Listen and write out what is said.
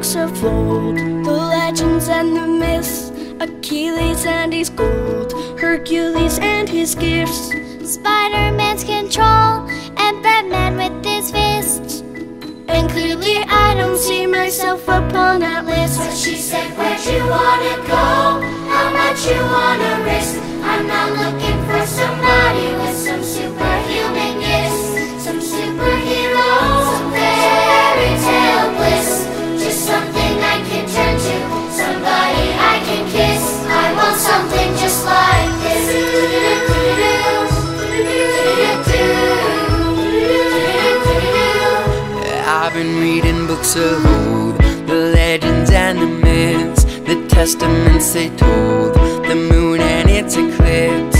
books of old, the legends and the myths, Achilles and his gold, Hercules and his gifts, Spider Man's control, and Batman with his fists. And clearly, I don't see myself upon that list. But she said, Where'd you wanna go? How much you wanna risk? I'm not looking been reading books of old, the legends and the myths, the testaments they told, the moon and its eclipse.